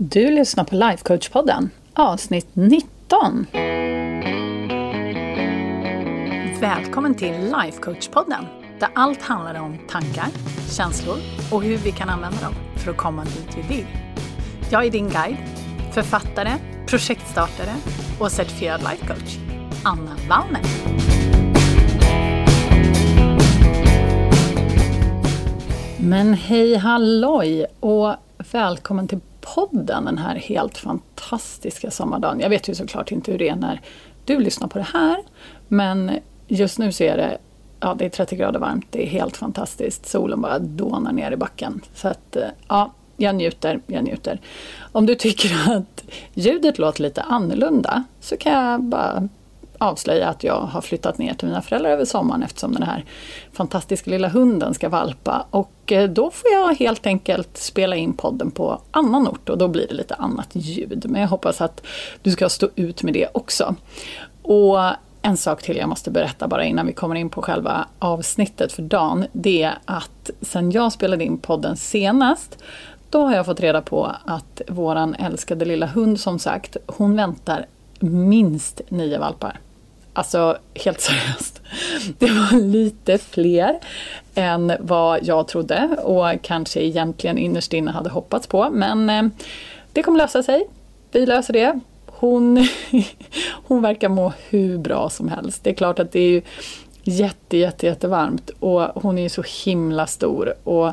Du lyssnar på Lifecoach-podden, avsnitt 19. Välkommen till Lifecoach-podden, där allt handlar om tankar, känslor och hur vi kan använda dem för att komma dit vi vill. Jag är din guide, författare, projektstartare och certifierad lifecoach, Anna Wallner. Men hej halloj och välkommen till podden den här helt fantastiska sommardagen. Jag vet ju såklart inte hur det är när du lyssnar på det här, men just nu så är det, ja, det är 30 grader varmt, det är helt fantastiskt. Solen bara dånar ner i backen. Så att, eh, ja, jag njuter, jag njuter. Om du tycker att ljudet låter lite annorlunda så kan jag bara avslöja att jag har flyttat ner till mina föräldrar över sommaren eftersom den här fantastiska lilla hunden ska valpa. Och eh, då får jag helt enkelt spela in podden på annan ort och då blir det lite annat ljud. Men jag hoppas att du ska stå ut med det också. Och en sak till jag måste berätta bara innan vi kommer in på själva avsnittet för dagen. Det är att sen jag spelade in podden senast då har jag fått reda på att våran älskade lilla hund som sagt, hon väntar minst nio valpar. Alltså helt seriöst. Det var lite fler än vad jag trodde och kanske egentligen innerst inne hade hoppats på. Men eh, det kommer lösa sig. Vi löser det. Hon, hon verkar må hur bra som helst. Det är klart att det är jätte, jätte, jättevarmt och hon är ju så himla stor. Och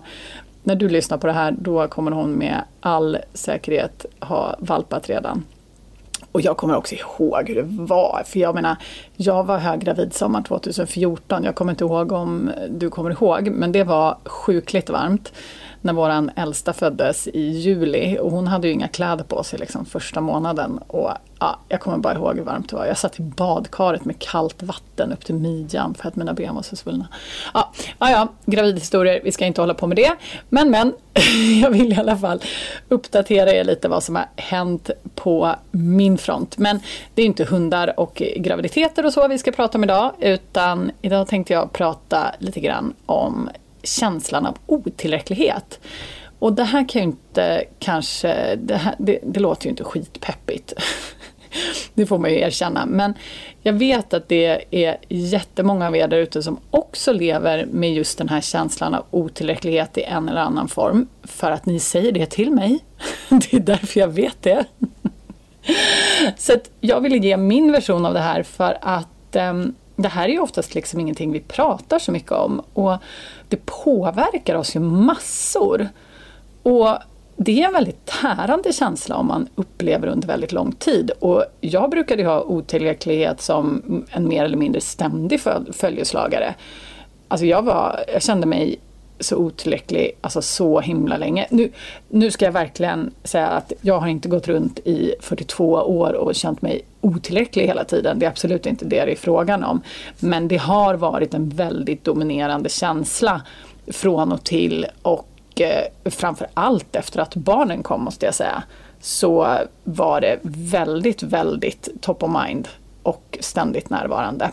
när du lyssnar på det här då kommer hon med all säkerhet ha valpat redan. Och jag kommer också ihåg hur det var, för jag menar, jag var höggravid sommar 2014, jag kommer inte ihåg om du kommer ihåg, men det var sjukligt varmt när vår äldsta föddes i juli och hon hade ju inga kläder på sig liksom första månaden. Och ja, Jag kommer bara ihåg hur varmt det var. Jag satt i badkaret med kallt vatten upp till midjan för att mina ben var så svullna. Ja, ja, ja gravidhistorier, vi ska inte hålla på med det. Men men, jag vill i alla fall uppdatera er lite vad som har hänt på min front. Men det är inte hundar och graviditeter och så vi ska prata om idag, utan idag tänkte jag prata lite grann om känslan av otillräcklighet. Och det här kan ju inte kanske, det, här, det, det låter ju inte skitpeppigt. det får man ju erkänna. Men jag vet att det är jättemånga av er där ute som också lever med just den här känslan av otillräcklighet i en eller annan form. För att ni säger det till mig. det är därför jag vet det. Så att jag ville ge min version av det här för att ehm, det här är ju oftast liksom ingenting vi pratar så mycket om och det påverkar oss ju massor. Och det är en väldigt tärande känsla om man upplever under väldigt lång tid. Och jag brukade ha otillräcklighet som en mer eller mindre ständig följeslagare. Alltså jag, var, jag kände mig så otillräcklig, alltså så himla länge. Nu, nu ska jag verkligen säga att jag har inte gått runt i 42 år och känt mig otillräcklig hela tiden. Det är absolut inte det det är frågan om. Men det har varit en väldigt dominerande känsla från och till och eh, framför allt efter att barnen kom måste jag säga så var det väldigt, väldigt top of mind och ständigt närvarande.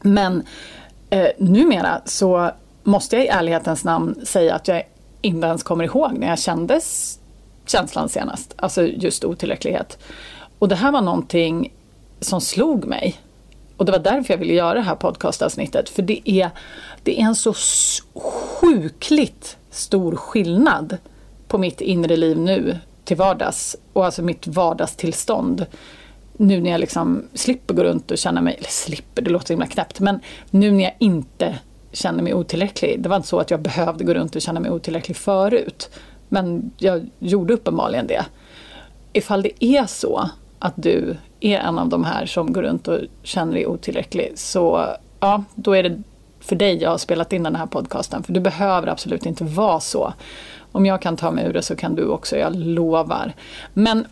Men eh, numera så måste jag i ärlighetens namn säga att jag inte ens kommer ihåg när jag kände känslan senast, alltså just otillräcklighet. Och det här var någonting som slog mig. Och det var därför jag ville göra det här podcastavsnittet, för det är, det är en så sjukligt stor skillnad på mitt inre liv nu till vardags och alltså mitt vardagstillstånd. Nu när jag liksom slipper gå runt och känna mig, eller slipper, det låter himla knäppt, men nu när jag inte känner mig otillräcklig. Det var inte så att jag behövde gå runt och känna mig otillräcklig förut. Men jag gjorde uppenbarligen det. Ifall det är så att du är en av de här som går runt och känner dig otillräcklig så ja, då är det för dig jag har spelat in den här podcasten. För du behöver absolut inte vara så. Om jag kan ta mig ur det så kan du också, jag lovar. Men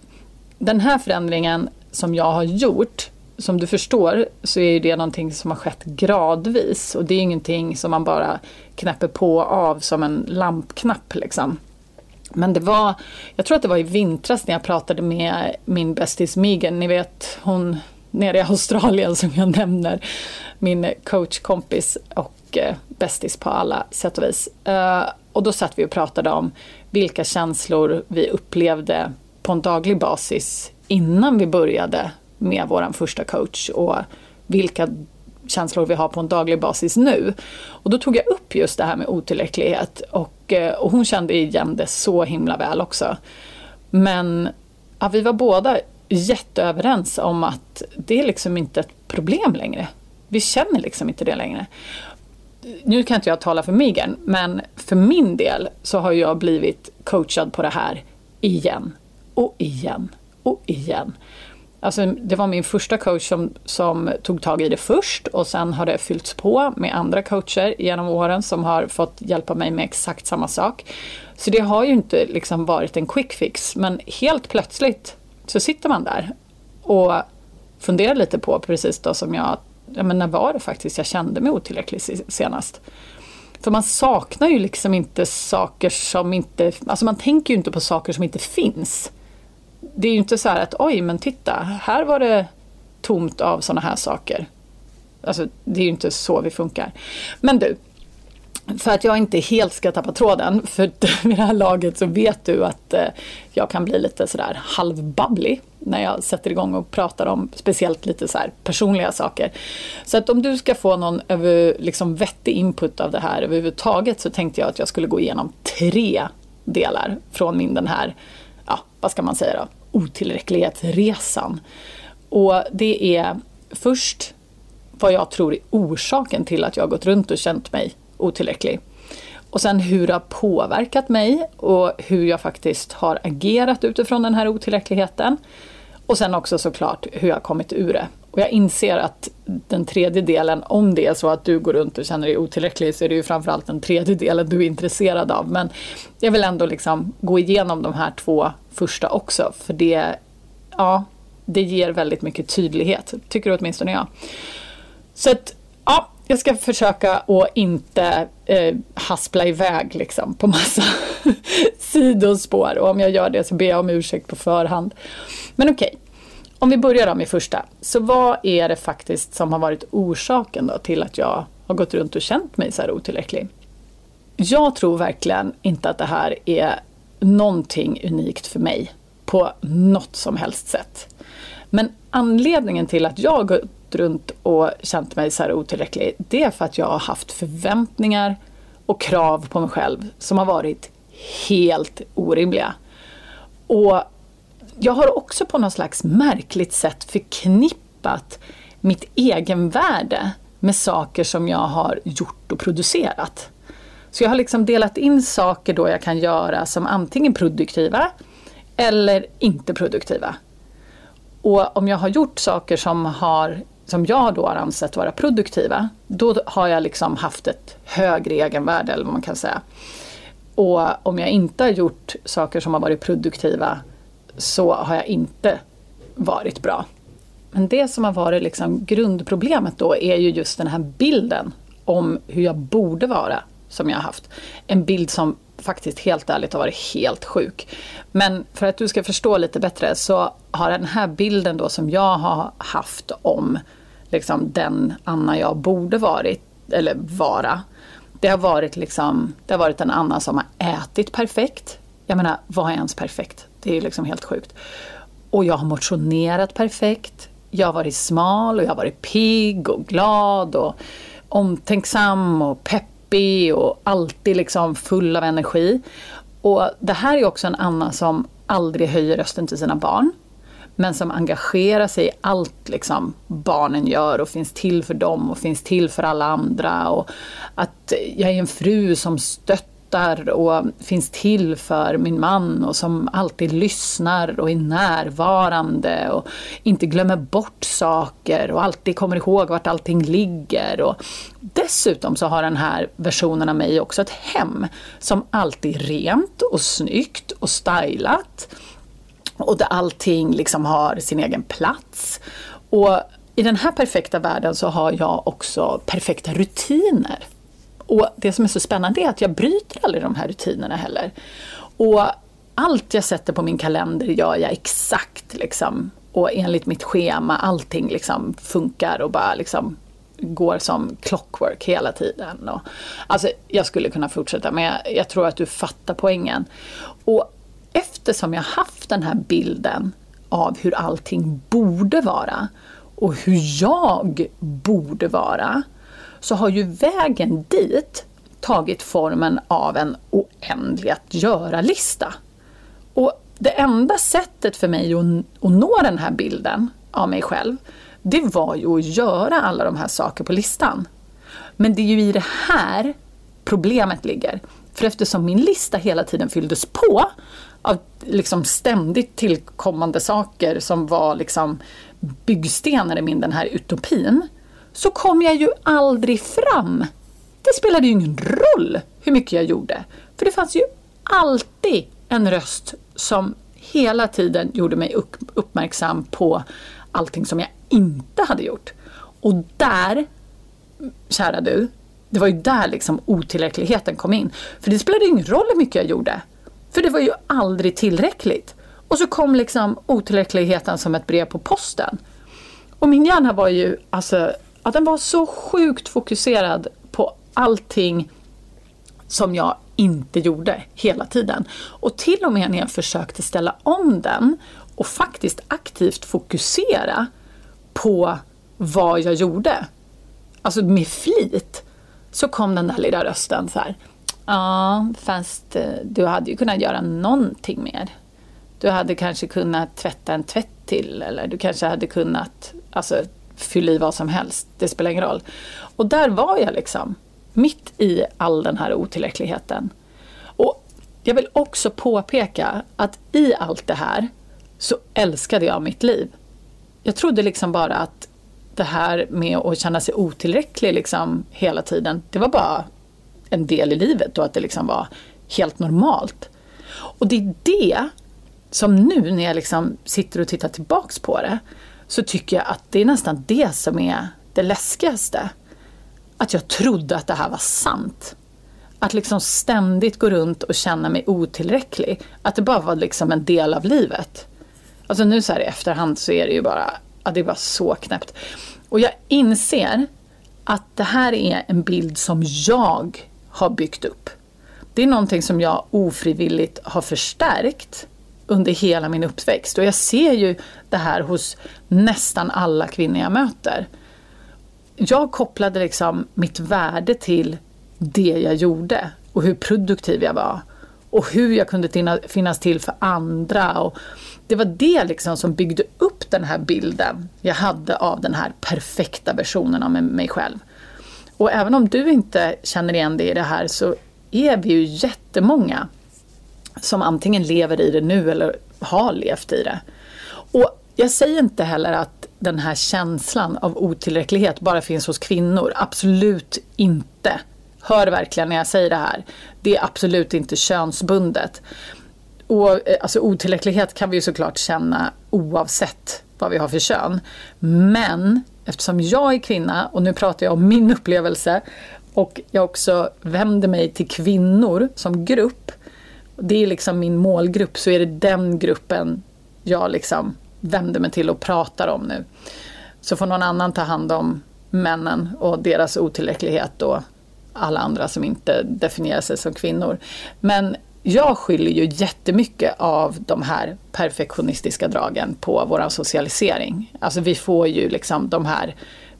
den här förändringen som jag har gjort som du förstår så är det någonting som har skett gradvis och det är ingenting som man bara knäpper på av som en lampknapp liksom. Men det var, jag tror att det var i vintras när jag pratade med min bästis Megan, ni vet hon nere i Australien som jag nämner, min coachkompis och eh, bästis på alla sätt och vis. Eh, och då satt vi och pratade om vilka känslor vi upplevde på en daglig basis innan vi började med vår första coach och vilka känslor vi har på en daglig basis nu. Och då tog jag upp just det här med otillräcklighet och, eh, och hon kände igen det så himla väl också. Men ja, vi var båda jätteöverens om att det är liksom inte ett problem längre. Vi känner liksom inte det längre. Nu kan inte jag tala för Migen, men för min del så har jag blivit coachad på det här igen och igen och igen. Alltså, det var min första coach som, som tog tag i det först och sen har det fyllts på med andra coacher genom åren som har fått hjälpa mig med exakt samma sak. Så det har ju inte liksom varit en quick fix men helt plötsligt så sitter man där och funderar lite på precis då som jag, ja men när var det faktiskt jag kände mig otillräcklig senast? För man saknar ju liksom inte saker som inte, alltså man tänker ju inte på saker som inte finns det är ju inte så här att oj, men titta, här var det tomt av sådana här saker. Alltså, det är ju inte så vi funkar. Men du, för att jag inte helt ska tappa tråden, för vid det här laget så vet du att eh, jag kan bli lite sådär halvbabblig när jag sätter igång och pratar om speciellt lite så personliga saker. Så att om du ska få någon över, liksom vettig input av det här överhuvudtaget så tänkte jag att jag skulle gå igenom tre delar från min den här ja, vad ska man säga då, otillräcklighetsresan. Och det är först vad jag tror är orsaken till att jag gått runt och känt mig otillräcklig. Och sen hur det har påverkat mig och hur jag faktiskt har agerat utifrån den här otillräckligheten. Och sen också såklart hur jag kommit ur det. Och jag inser att den tredje delen, om det är så att du går runt och känner dig otillräcklig, så är det ju framförallt den tredje delen du är intresserad av. Men jag vill ändå liksom gå igenom de här två första också, för det, ja, det ger väldigt mycket tydlighet, tycker åtminstone jag. Så att, ja, jag ska försöka att inte eh, haspla iväg liksom på massa sidospår och om jag gör det så ber jag om ursäkt på förhand. Men okej om vi börjar då med första. Så vad är det faktiskt som har varit orsaken då till att jag har gått runt och känt mig så här otillräcklig? Jag tror verkligen inte att det här är någonting unikt för mig på något som helst sätt. Men anledningen till att jag gått runt och känt mig så här otillräcklig, det är för att jag har haft förväntningar och krav på mig själv som har varit helt orimliga. Och jag har också på något slags märkligt sätt förknippat mitt egenvärde med saker som jag har gjort och producerat. Så jag har liksom delat in saker då jag kan göra som antingen produktiva eller inte produktiva. Och om jag har gjort saker som, har, som jag då har ansett vara produktiva, då har jag liksom haft ett högre egenvärde eller vad man kan säga. Och om jag inte har gjort saker som har varit produktiva så har jag inte varit bra. Men det som har varit liksom grundproblemet då är ju just den här bilden om hur jag borde vara som jag har haft. En bild som faktiskt helt ärligt har varit helt sjuk. Men för att du ska förstå lite bättre så har den här bilden då som jag har haft om liksom den Anna jag borde varit, eller vara. Det har varit liksom, det har varit en Anna som har ätit perfekt. Jag menar, vad är ens perfekt? Det är liksom helt sjukt. Och jag har motionerat perfekt. Jag har varit smal och jag har varit pigg och glad och omtänksam och peppig och alltid liksom full av energi. Och det här är också en Anna som aldrig höjer rösten till sina barn. Men som engagerar sig i allt liksom barnen gör och finns till för dem och finns till för alla andra. Och att jag är en fru som stöttar stöttar och finns till för min man och som alltid lyssnar och är närvarande och inte glömmer bort saker och alltid kommer ihåg vart allting ligger. Och dessutom så har den här versionen av mig också ett hem som alltid är rent och snyggt och stylat och där allting liksom har sin egen plats. Och i den här perfekta världen så har jag också perfekta rutiner. Och det som är så spännande är att jag bryter aldrig de här rutinerna heller. Och allt jag sätter på min kalender gör jag exakt liksom. Och enligt mitt schema, allting liksom funkar och bara liksom går som clockwork hela tiden. Och, alltså, jag skulle kunna fortsätta men jag, jag tror att du fattar poängen. Och eftersom jag haft den här bilden av hur allting borde vara och hur jag borde vara så har ju vägen dit tagit formen av en oändlig att göra-lista. Och det enda sättet för mig att, att nå den här bilden av mig själv, det var ju att göra alla de här sakerna på listan. Men det är ju i det här problemet ligger. För eftersom min lista hela tiden fylldes på av liksom ständigt tillkommande saker som var liksom byggstenar i min den här utopin, så kom jag ju aldrig fram. Det spelade ju ingen roll hur mycket jag gjorde. För det fanns ju alltid en röst som hela tiden gjorde mig uppmärksam på allting som jag inte hade gjort. Och där, kära du, det var ju där liksom otillräckligheten kom in. För det spelade ingen roll hur mycket jag gjorde. För det var ju aldrig tillräckligt. Och så kom liksom otillräckligheten som ett brev på posten. Och min hjärna var ju, alltså, att den var så sjukt fokuserad på allting som jag inte gjorde hela tiden. Och till och med när jag försökte ställa om den och faktiskt aktivt fokusera på vad jag gjorde, alltså med flit, så kom den där lilla rösten så här. Ja, fast eh, du hade ju kunnat göra någonting mer. Du hade kanske kunnat tvätta en tvätt till eller du kanske hade kunnat alltså, Fyll i vad som helst. Det spelar ingen roll. Och där var jag liksom, mitt i all den här otillräckligheten. Och jag vill också påpeka att i allt det här så älskade jag mitt liv. Jag trodde liksom bara att det här med att känna sig otillräcklig liksom hela tiden, det var bara en del i livet och att det liksom var helt normalt. Och det är det som nu när jag liksom sitter och tittar tillbaks på det, så tycker jag att det är nästan det som är det läskigaste. Att jag trodde att det här var sant. Att liksom ständigt gå runt och känna mig otillräcklig. Att det bara var liksom en del av livet. Alltså nu så här i efterhand så är det ju bara, ja, det är bara så knäppt. Och jag inser att det här är en bild som jag har byggt upp. Det är någonting som jag ofrivilligt har förstärkt under hela min uppväxt. Och jag ser ju det här hos nästan alla kvinnor jag möter. Jag kopplade liksom mitt värde till det jag gjorde och hur produktiv jag var. Och hur jag kunde finnas till för andra. Och det var det liksom som byggde upp den här bilden jag hade av den här perfekta versionen av mig själv. Och även om du inte känner igen dig i det här så är vi ju jättemånga som antingen lever i det nu eller har levt i det. Och jag säger inte heller att den här känslan av otillräcklighet bara finns hos kvinnor. Absolut inte. Hör verkligen när jag säger det här. Det är absolut inte könsbundet. Och, eh, alltså, otillräcklighet kan vi ju såklart känna oavsett vad vi har för kön. Men eftersom jag är kvinna, och nu pratar jag om min upplevelse, och jag också vänder mig till kvinnor som grupp, det är liksom min målgrupp, så är det den gruppen jag liksom vänder mig till och pratar om nu. Så får någon annan ta hand om männen och deras otillräcklighet och alla andra som inte definierar sig som kvinnor. Men jag skyller ju jättemycket av de här perfektionistiska dragen på vår socialisering. Alltså vi får ju liksom de här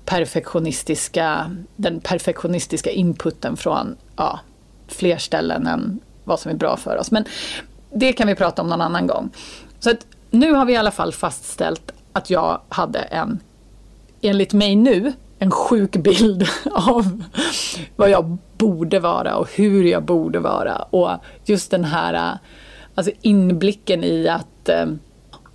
perfektionistiska, den perfektionistiska inputen från ja, fler ställen än vad som är bra för oss. Men det kan vi prata om någon annan gång. Så att nu har vi i alla fall fastställt att jag hade en, enligt mig nu, en sjuk bild av vad jag borde vara och hur jag borde vara. Och just den här alltså inblicken i att eh,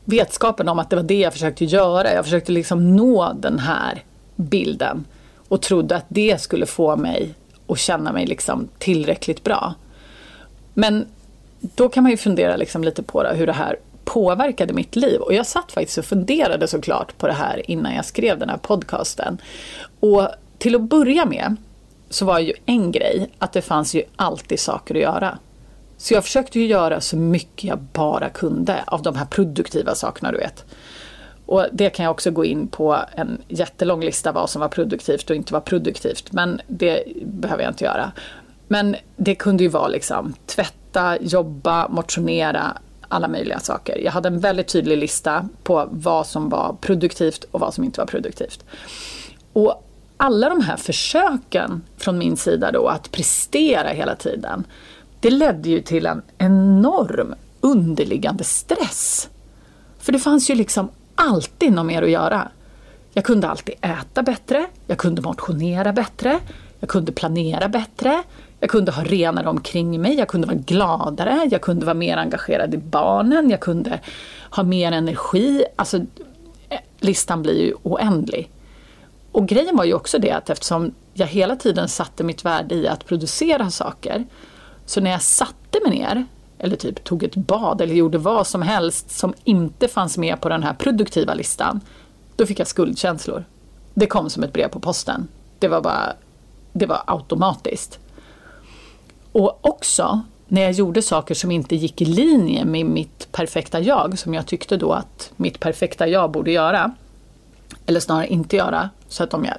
vetskapen om att det var det jag försökte göra. Jag försökte liksom nå den här bilden och trodde att det skulle få mig att känna mig liksom tillräckligt bra. Men då kan man ju fundera liksom lite på det, hur det här påverkade mitt liv. Och jag satt faktiskt och funderade såklart på det här innan jag skrev den här podcasten. Och till att börja med så var ju en grej att det fanns ju alltid saker att göra. Så jag försökte ju göra så mycket jag bara kunde av de här produktiva sakerna du vet. Och det kan jag också gå in på en jättelång lista vad som var produktivt och inte var produktivt. Men det behöver jag inte göra. Men det kunde ju vara liksom tvätta, jobba, motionera, alla möjliga saker. Jag hade en väldigt tydlig lista på vad som var produktivt och vad som inte var produktivt. Och alla de här försöken från min sida då att prestera hela tiden, det ledde ju till en enorm underliggande stress. För det fanns ju liksom alltid något mer att göra. Jag kunde alltid äta bättre, jag kunde motionera bättre, jag kunde planera bättre, jag kunde ha renare omkring mig, jag kunde vara gladare, jag kunde vara mer engagerad i barnen, jag kunde ha mer energi. Alltså, eh, listan blir ju oändlig. Och grejen var ju också det att eftersom jag hela tiden satte mitt värde i att producera saker, så när jag satte mig ner, eller typ tog ett bad eller gjorde vad som helst som inte fanns med på den här produktiva listan, då fick jag skuldkänslor. Det kom som ett brev på posten. Det var bara, det var automatiskt. Och också när jag gjorde saker som inte gick i linje med mitt perfekta jag, som jag tyckte då att mitt perfekta jag borde göra, eller snarare inte göra, så att om jag,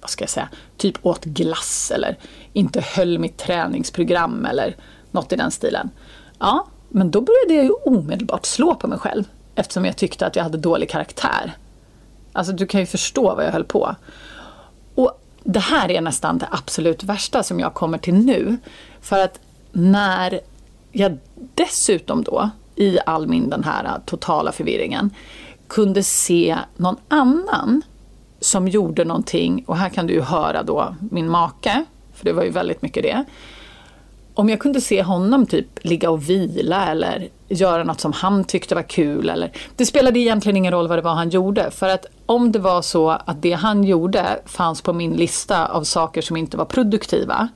vad ska jag säga, typ åt glass eller inte höll mitt träningsprogram eller något i den stilen. Ja, men då började jag ju omedelbart slå på mig själv eftersom jag tyckte att jag hade dålig karaktär. Alltså du kan ju förstå vad jag höll på. Det här är nästan det absolut värsta som jag kommer till nu. För att när jag dessutom då, i all min den här totala förvirringen, kunde se någon annan som gjorde någonting, och här kan du ju höra då min make, för det var ju väldigt mycket det. Om jag kunde se honom typ ligga och vila eller göra något som han tyckte var kul. Eller, det spelade egentligen ingen roll vad det var han gjorde. För att om det var så att det han gjorde fanns på min lista av saker som inte var produktiva.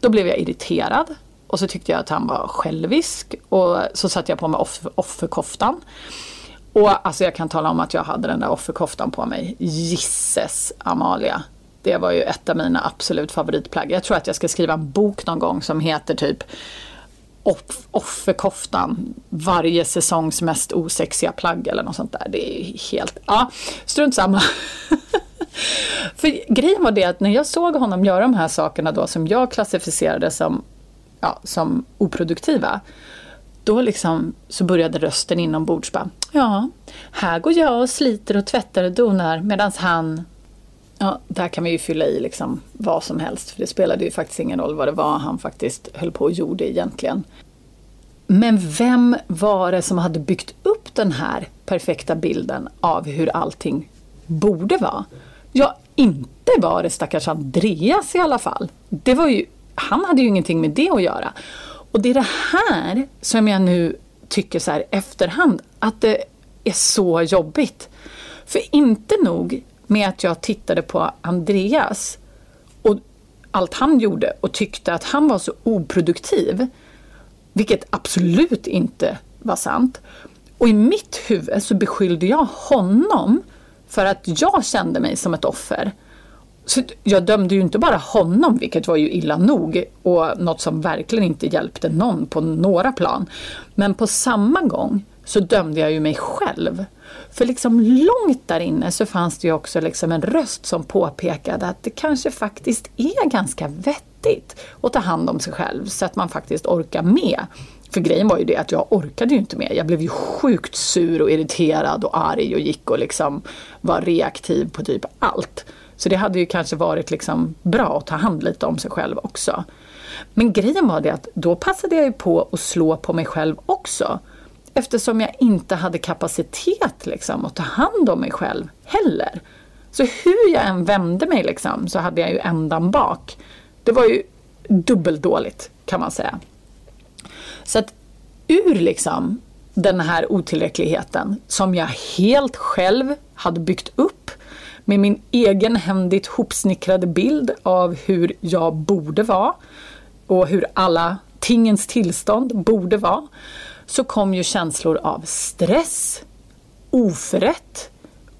Då blev jag irriterad. Och så tyckte jag att han var självisk. Och så satte jag på mig off offerkoftan. Och alltså jag kan tala om att jag hade den där offerkoftan på mig. Gisses Amalia. Det var ju ett av mina absolut favoritplagg. Jag tror att jag ska skriva en bok någon gång som heter typ off offerkoftan, varje säsongs mest osexiga plagg eller något sånt där. Det är helt, ja, strunt samma. För grejen var det att när jag såg honom göra de här sakerna då som jag klassificerade som, ja, som oproduktiva, då liksom så började rösten inombords bara, ja, här går jag och sliter och tvättar och donar medan han Ja, där kan vi ju fylla i liksom vad som helst, för det spelade ju faktiskt ingen roll vad det var han faktiskt höll på och gjorde egentligen. Men vem var det som hade byggt upp den här perfekta bilden av hur allting borde vara? Ja, inte var det stackars Andreas i alla fall. Det var ju, han hade ju ingenting med det att göra. Och det är det här som jag nu tycker så här efterhand, att det är så jobbigt. För inte nog med att jag tittade på Andreas och allt han gjorde och tyckte att han var så oproduktiv, vilket absolut inte var sant. Och i mitt huvud så beskyllde jag honom för att jag kände mig som ett offer. Så jag dömde ju inte bara honom, vilket var ju illa nog och något som verkligen inte hjälpte någon på några plan. Men på samma gång så dömde jag ju mig själv. För liksom långt där inne så fanns det ju också liksom en röst som påpekade att det kanske faktiskt är ganska vettigt att ta hand om sig själv så att man faktiskt orkar med. För grejen var ju det att jag orkade ju inte med. Jag blev ju sjukt sur och irriterad och arg och gick och liksom var reaktiv på typ allt. Så det hade ju kanske varit liksom bra att ta hand lite om sig själv också. Men grejen var det att då passade jag ju på att slå på mig själv också. Eftersom jag inte hade kapacitet liksom, att ta hand om mig själv heller. Så hur jag än vände mig liksom, så hade jag ju ändan bak. Det var ju dubbeldåligt kan man säga. Så att ur liksom den här otillräckligheten som jag helt själv hade byggt upp med min egen händigt hopsnickrade bild av hur jag borde vara och hur alla tingens tillstånd borde vara så kom ju känslor av stress, oförrätt,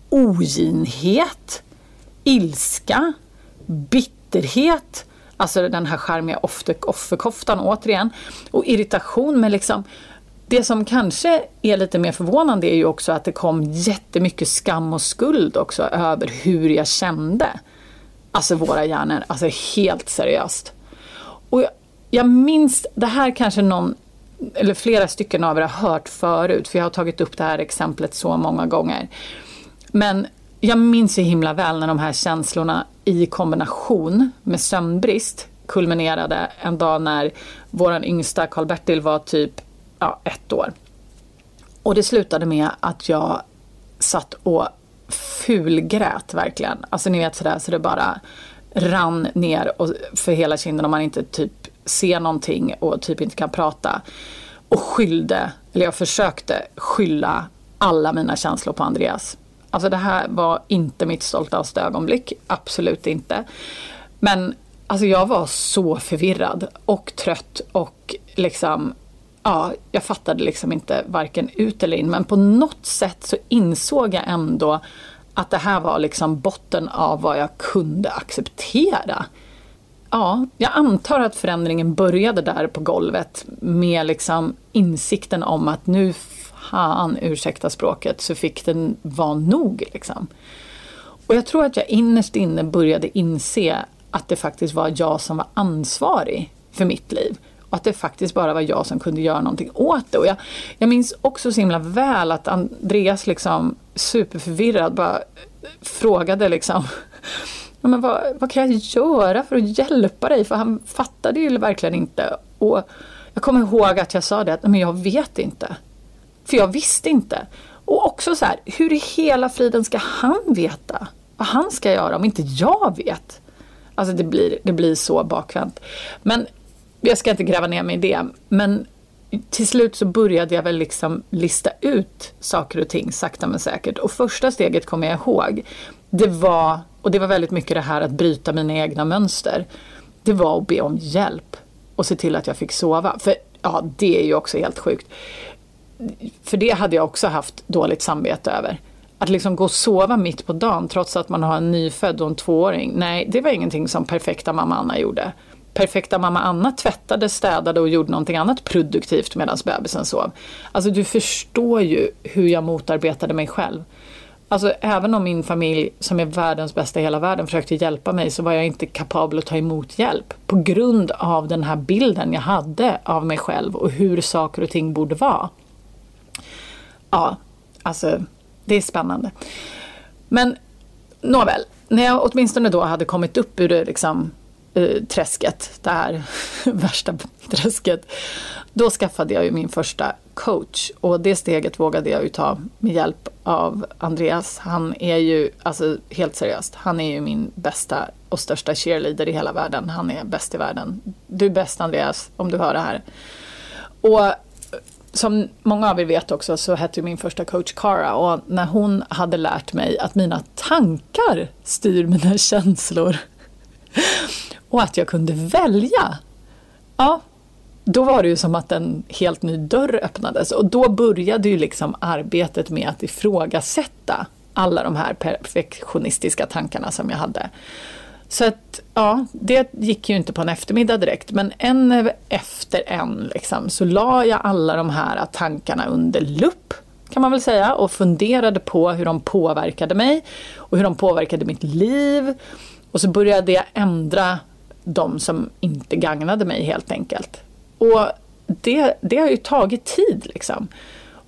oginhet, ilska, bitterhet, alltså den här charmiga offerkoftan återigen, och irritation. Men liksom, det som kanske är lite mer förvånande är ju också att det kom jättemycket skam och skuld också över hur jag kände. Alltså våra hjärnor, alltså helt seriöst. Och jag, jag minns, det här kanske någon eller flera stycken av er har hört förut, för jag har tagit upp det här exemplet så många gånger. Men jag minns så himla väl när de här känslorna i kombination med sömnbrist kulminerade en dag när vår yngsta Karl-Bertil var typ ja, ett år. Och det slutade med att jag satt och fulgrät verkligen. Alltså ni vet sådär så det bara rann ner och, för hela kinden om man inte typ ser någonting och typ inte kan prata. Och skyllde, eller jag försökte skylla alla mina känslor på Andreas. Alltså det här var inte mitt stoltaste ögonblick, absolut inte. Men alltså jag var så förvirrad och trött och liksom ja, jag fattade liksom inte varken ut eller in men på något sätt så insåg jag ändå att det här var liksom botten av vad jag kunde acceptera. Ja, jag antar att förändringen började där på golvet med liksom insikten om att nu fan, ursäkta språket, så fick den vara nog. Liksom. Och jag tror att jag innerst inne började inse att det faktiskt var jag som var ansvarig för mitt liv. Och att det faktiskt bara var jag som kunde göra någonting åt det. Och jag, jag minns också så himla väl att Andreas liksom superförvirrad bara frågade liksom men vad, vad kan jag göra för att hjälpa dig? För han fattade ju verkligen inte. Och jag kommer ihåg att jag sa det att men jag vet inte. För jag visste inte. Och också så här, hur i hela friden ska han veta vad han ska göra om inte jag vet? Alltså det blir, det blir så bakvänt. Men jag ska inte gräva ner mig i det. Men till slut så började jag väl liksom lista ut saker och ting sakta men säkert. Och första steget kommer jag ihåg. Det var, och det var väldigt mycket det här att bryta mina egna mönster. Det var att be om hjälp och se till att jag fick sova. För ja, det är ju också helt sjukt. För det hade jag också haft dåligt samvete över. Att liksom gå och sova mitt på dagen trots att man har en nyfödd och en tvååring. Nej, det var ingenting som perfekta mamma Anna gjorde perfekta mamma Anna tvättade, städade och gjorde någonting annat produktivt medan bebisen sov. Alltså du förstår ju hur jag motarbetade mig själv. Alltså även om min familj, som är världens bästa i hela världen, försökte hjälpa mig så var jag inte kapabel att ta emot hjälp. På grund av den här bilden jag hade av mig själv och hur saker och ting borde vara. Ja, alltså det är spännande. Men nåväl, när jag åtminstone då hade kommit upp ur det liksom eh, träsket, det här värsta träsket. Då skaffade jag ju min första coach och det steget vågade jag ju ta med hjälp av Andreas. Han är ju, alltså helt seriöst, han är ju min bästa och största cheerleader i hela världen. Han är bäst i världen. Du är bäst Andreas, om du hör det här. Och som många av er vet också så hette min första coach Cara och när hon hade lärt mig att mina tankar styr mina känslor och att jag kunde välja. Ja, då var det ju som att en helt ny dörr öppnades och då började ju liksom arbetet med att ifrågasätta alla de här perfektionistiska tankarna som jag hade. Så att, ja, det gick ju inte på en eftermiddag direkt, men en efter en liksom, så la jag alla de här tankarna under lupp, kan man väl säga, och funderade på hur de påverkade mig och hur de påverkade mitt liv. Och så började jag ändra de som inte gagnade mig helt enkelt. Och det, det har ju tagit tid liksom.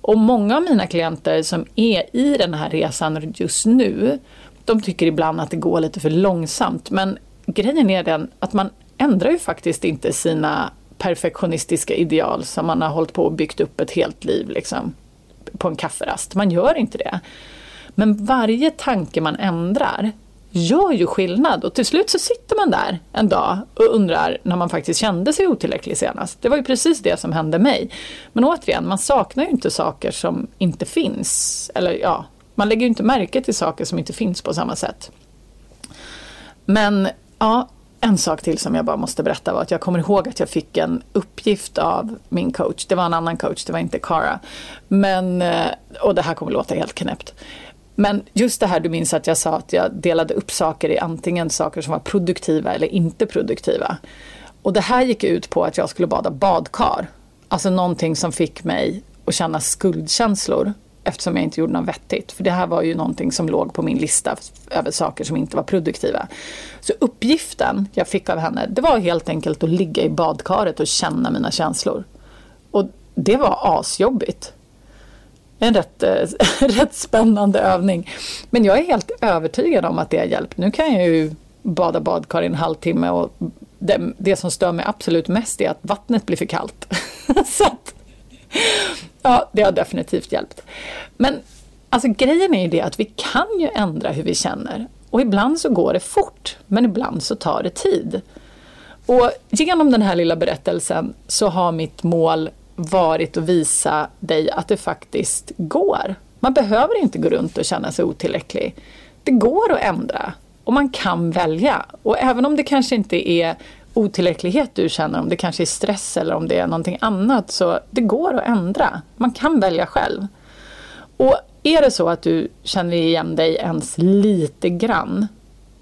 Och många av mina klienter som är i den här resan just nu, de tycker ibland att det går lite för långsamt. Men grejen är den att man ändrar ju faktiskt inte sina perfektionistiska ideal som man har hållit på och byggt upp ett helt liv liksom, på en kafferast. Man gör inte det. Men varje tanke man ändrar gör ju skillnad och till slut så sitter man där en dag och undrar när man faktiskt kände sig otillräcklig senast. Det var ju precis det som hände mig. Men återigen, man saknar ju inte saker som inte finns. Eller ja, man lägger ju inte märke till saker som inte finns på samma sätt. Men ja, en sak till som jag bara måste berätta var att jag kommer ihåg att jag fick en uppgift av min coach. Det var en annan coach, det var inte Cara. Men, eh, och det här kommer låta helt knäppt. Men just det här, du minns att jag sa att jag delade upp saker i antingen saker som var produktiva eller inte produktiva. Och det här gick ut på att jag skulle bada badkar. Alltså någonting som fick mig att känna skuldkänslor eftersom jag inte gjorde något vettigt. För det här var ju någonting som låg på min lista över saker som inte var produktiva. Så uppgiften jag fick av henne, det var helt enkelt att ligga i badkaret och känna mina känslor. Och det var asjobbigt. En rätt, eh, rätt spännande övning. Men jag är helt övertygad om att det har hjälpt. Nu kan jag ju bada badkar i en halvtimme och det, det som stör mig absolut mest är att vattnet blir för kallt. Så att, ja, det har definitivt hjälpt. Men alltså grejen är ju det att vi kan ju ändra hur vi känner. Och ibland så går det fort, men ibland så tar det tid. Och genom den här lilla berättelsen så har mitt mål varit att visa dig att det faktiskt går. Man behöver inte gå runt och känna sig otillräcklig. Det går att ändra och man kan välja. Och även om det kanske inte är otillräcklighet du känner, om det kanske är stress eller om det är någonting annat, så det går att ändra. Man kan välja själv. Och är det så att du känner igen dig ens lite grann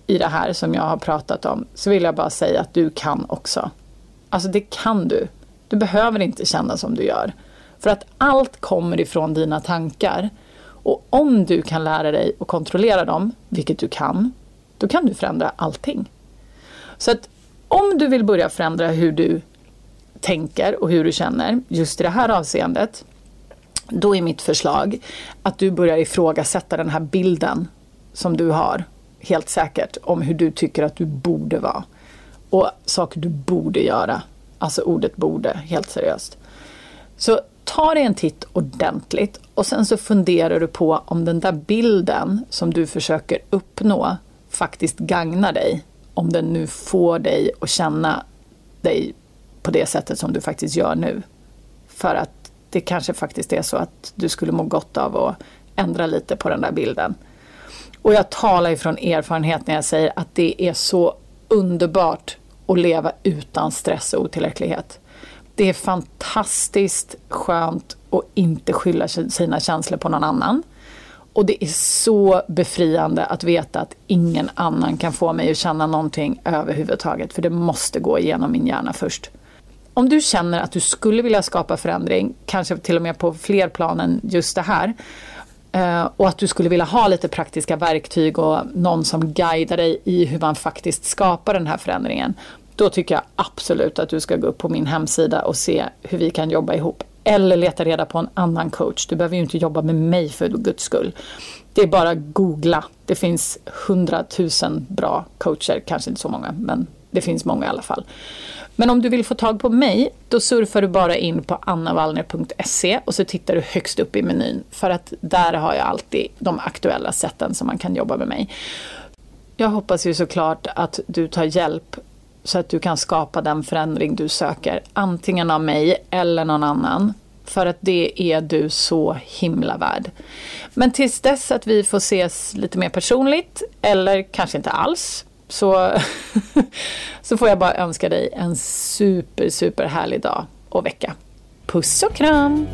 i det här som jag har pratat om, så vill jag bara säga att du kan också. Alltså det kan du. Du behöver inte känna som du gör. För att allt kommer ifrån dina tankar. Och om du kan lära dig att kontrollera dem, vilket du kan, då kan du förändra allting. Så att om du vill börja förändra hur du tänker och hur du känner just i det här avseendet, då är mitt förslag att du börjar ifrågasätta den här bilden som du har, helt säkert, om hur du tycker att du borde vara. Och saker du borde göra. Alltså ordet borde, helt seriöst. Så ta dig en titt ordentligt och sen så funderar du på om den där bilden som du försöker uppnå faktiskt gagnar dig. Om den nu får dig att känna dig på det sättet som du faktiskt gör nu. För att det kanske faktiskt är så att du skulle må gott av att ändra lite på den där bilden. Och jag talar ifrån erfarenhet när jag säger att det är så underbart och leva utan stress och otillräcklighet. Det är fantastiskt skönt att inte skylla sina känslor på någon annan. Och det är så befriande att veta att ingen annan kan få mig att känna någonting överhuvudtaget, för det måste gå igenom min hjärna först. Om du känner att du skulle vilja skapa förändring, kanske till och med på fler plan än just det här, eh, och att du skulle vilja ha lite praktiska verktyg och någon som guidar dig i hur man faktiskt skapar den här förändringen, då tycker jag absolut att du ska gå upp på min hemsida och se hur vi kan jobba ihop. Eller leta reda på en annan coach. Du behöver ju inte jobba med mig för guds skull. Det är bara att googla. Det finns hundratusen bra coacher, kanske inte så många, men det finns många i alla fall. Men om du vill få tag på mig, då surfar du bara in på annavallner.se och så tittar du högst upp i menyn. För att där har jag alltid de aktuella sätten som man kan jobba med mig. Jag hoppas ju såklart att du tar hjälp så att du kan skapa den förändring du söker. Antingen av mig eller någon annan. För att det är du så himla värd. Men tills dess att vi får ses lite mer personligt, eller kanske inte alls, så, så får jag bara önska dig en super, super härlig dag och vecka. Puss och kram!